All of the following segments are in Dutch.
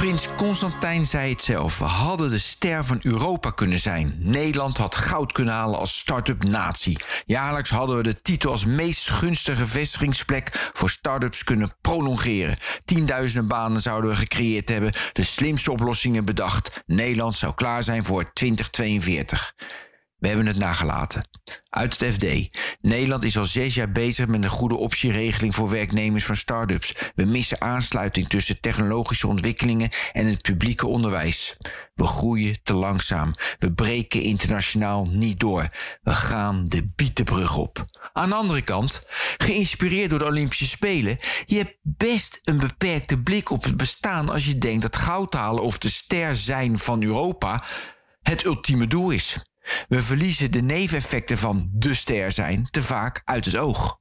Prins Constantijn zei het zelf. We hadden de ster van Europa kunnen zijn. Nederland had goud kunnen halen als start-up natie. Jaarlijks hadden we de titel als meest gunstige vestigingsplek voor start-ups kunnen prolongeren. Tienduizenden banen zouden we gecreëerd hebben. De slimste oplossingen bedacht. Nederland zou klaar zijn voor 2042. We hebben het nagelaten. Uit het FD. Nederland is al zes jaar bezig met een goede optieregeling voor werknemers van start-ups. We missen aansluiting tussen technologische ontwikkelingen en het publieke onderwijs. We groeien te langzaam. We breken internationaal niet door. We gaan de bietenbrug op. Aan de andere kant, geïnspireerd door de Olympische Spelen, je hebt best een beperkte blik op het bestaan als je denkt dat goud halen of de ster zijn van Europa het ultieme doel is. We verliezen de neveneffecten van de ster zijn te vaak uit het oog.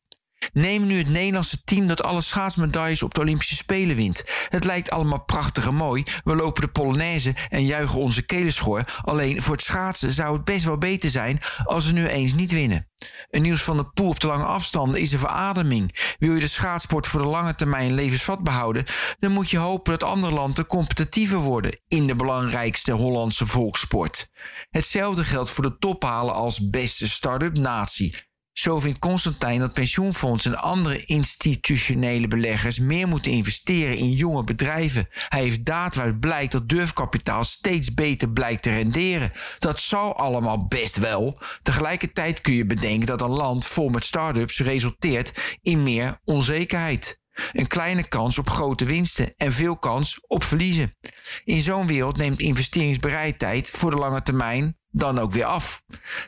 Neem nu het Nederlandse team dat alle schaatsmedailles op de Olympische Spelen wint. Het lijkt allemaal prachtig en mooi. We lopen de Polonaise en juichen onze kelenschoor. Alleen voor het schaatsen zou het best wel beter zijn als we nu eens niet winnen. Een nieuws van de poel op de lange afstanden is een verademing. Wil je de schaatsport voor de lange termijn levensvat behouden, dan moet je hopen dat andere landen competitiever worden in de belangrijkste Hollandse volkssport. Hetzelfde geldt voor de tophalen als beste start-up natie. Zo vindt Constantijn dat pensioenfondsen en andere institutionele beleggers meer moeten investeren in jonge bedrijven. Hij heeft data waaruit blijkt dat durfkapitaal steeds beter blijkt te renderen. Dat zou allemaal best wel. Tegelijkertijd kun je bedenken dat een land vol met start-ups resulteert in meer onzekerheid. Een kleine kans op grote winsten en veel kans op verliezen. In zo'n wereld neemt investeringsbereidheid voor de lange termijn dan ook weer af.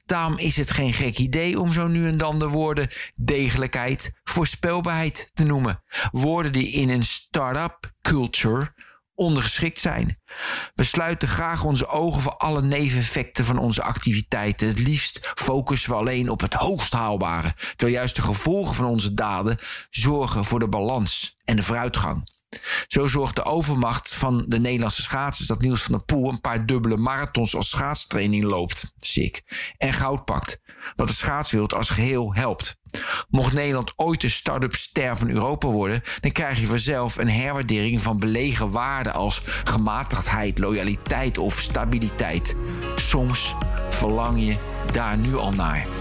Daarom is het geen gek idee om zo nu en dan de woorden degelijkheid, voorspelbaarheid te noemen. Woorden die in een start-up culture ondergeschikt zijn. We sluiten graag onze ogen voor alle neveneffecten van onze activiteiten. Het liefst focussen we alleen op het hoogst haalbare, terwijl juist de gevolgen van onze daden zorgen voor de balans en de vooruitgang. Zo zorgt de overmacht van de Nederlandse schaatsers dat Niels van der Poel een paar dubbele marathons als schaatstraining loopt. Sick. En goud pakt. Wat de schaatswereld als geheel helpt. Mocht Nederland ooit de start-up ster van Europa worden, dan krijg je vanzelf een herwaardering van belegen waarden als gematigdheid, loyaliteit of stabiliteit. Soms verlang je daar nu al naar.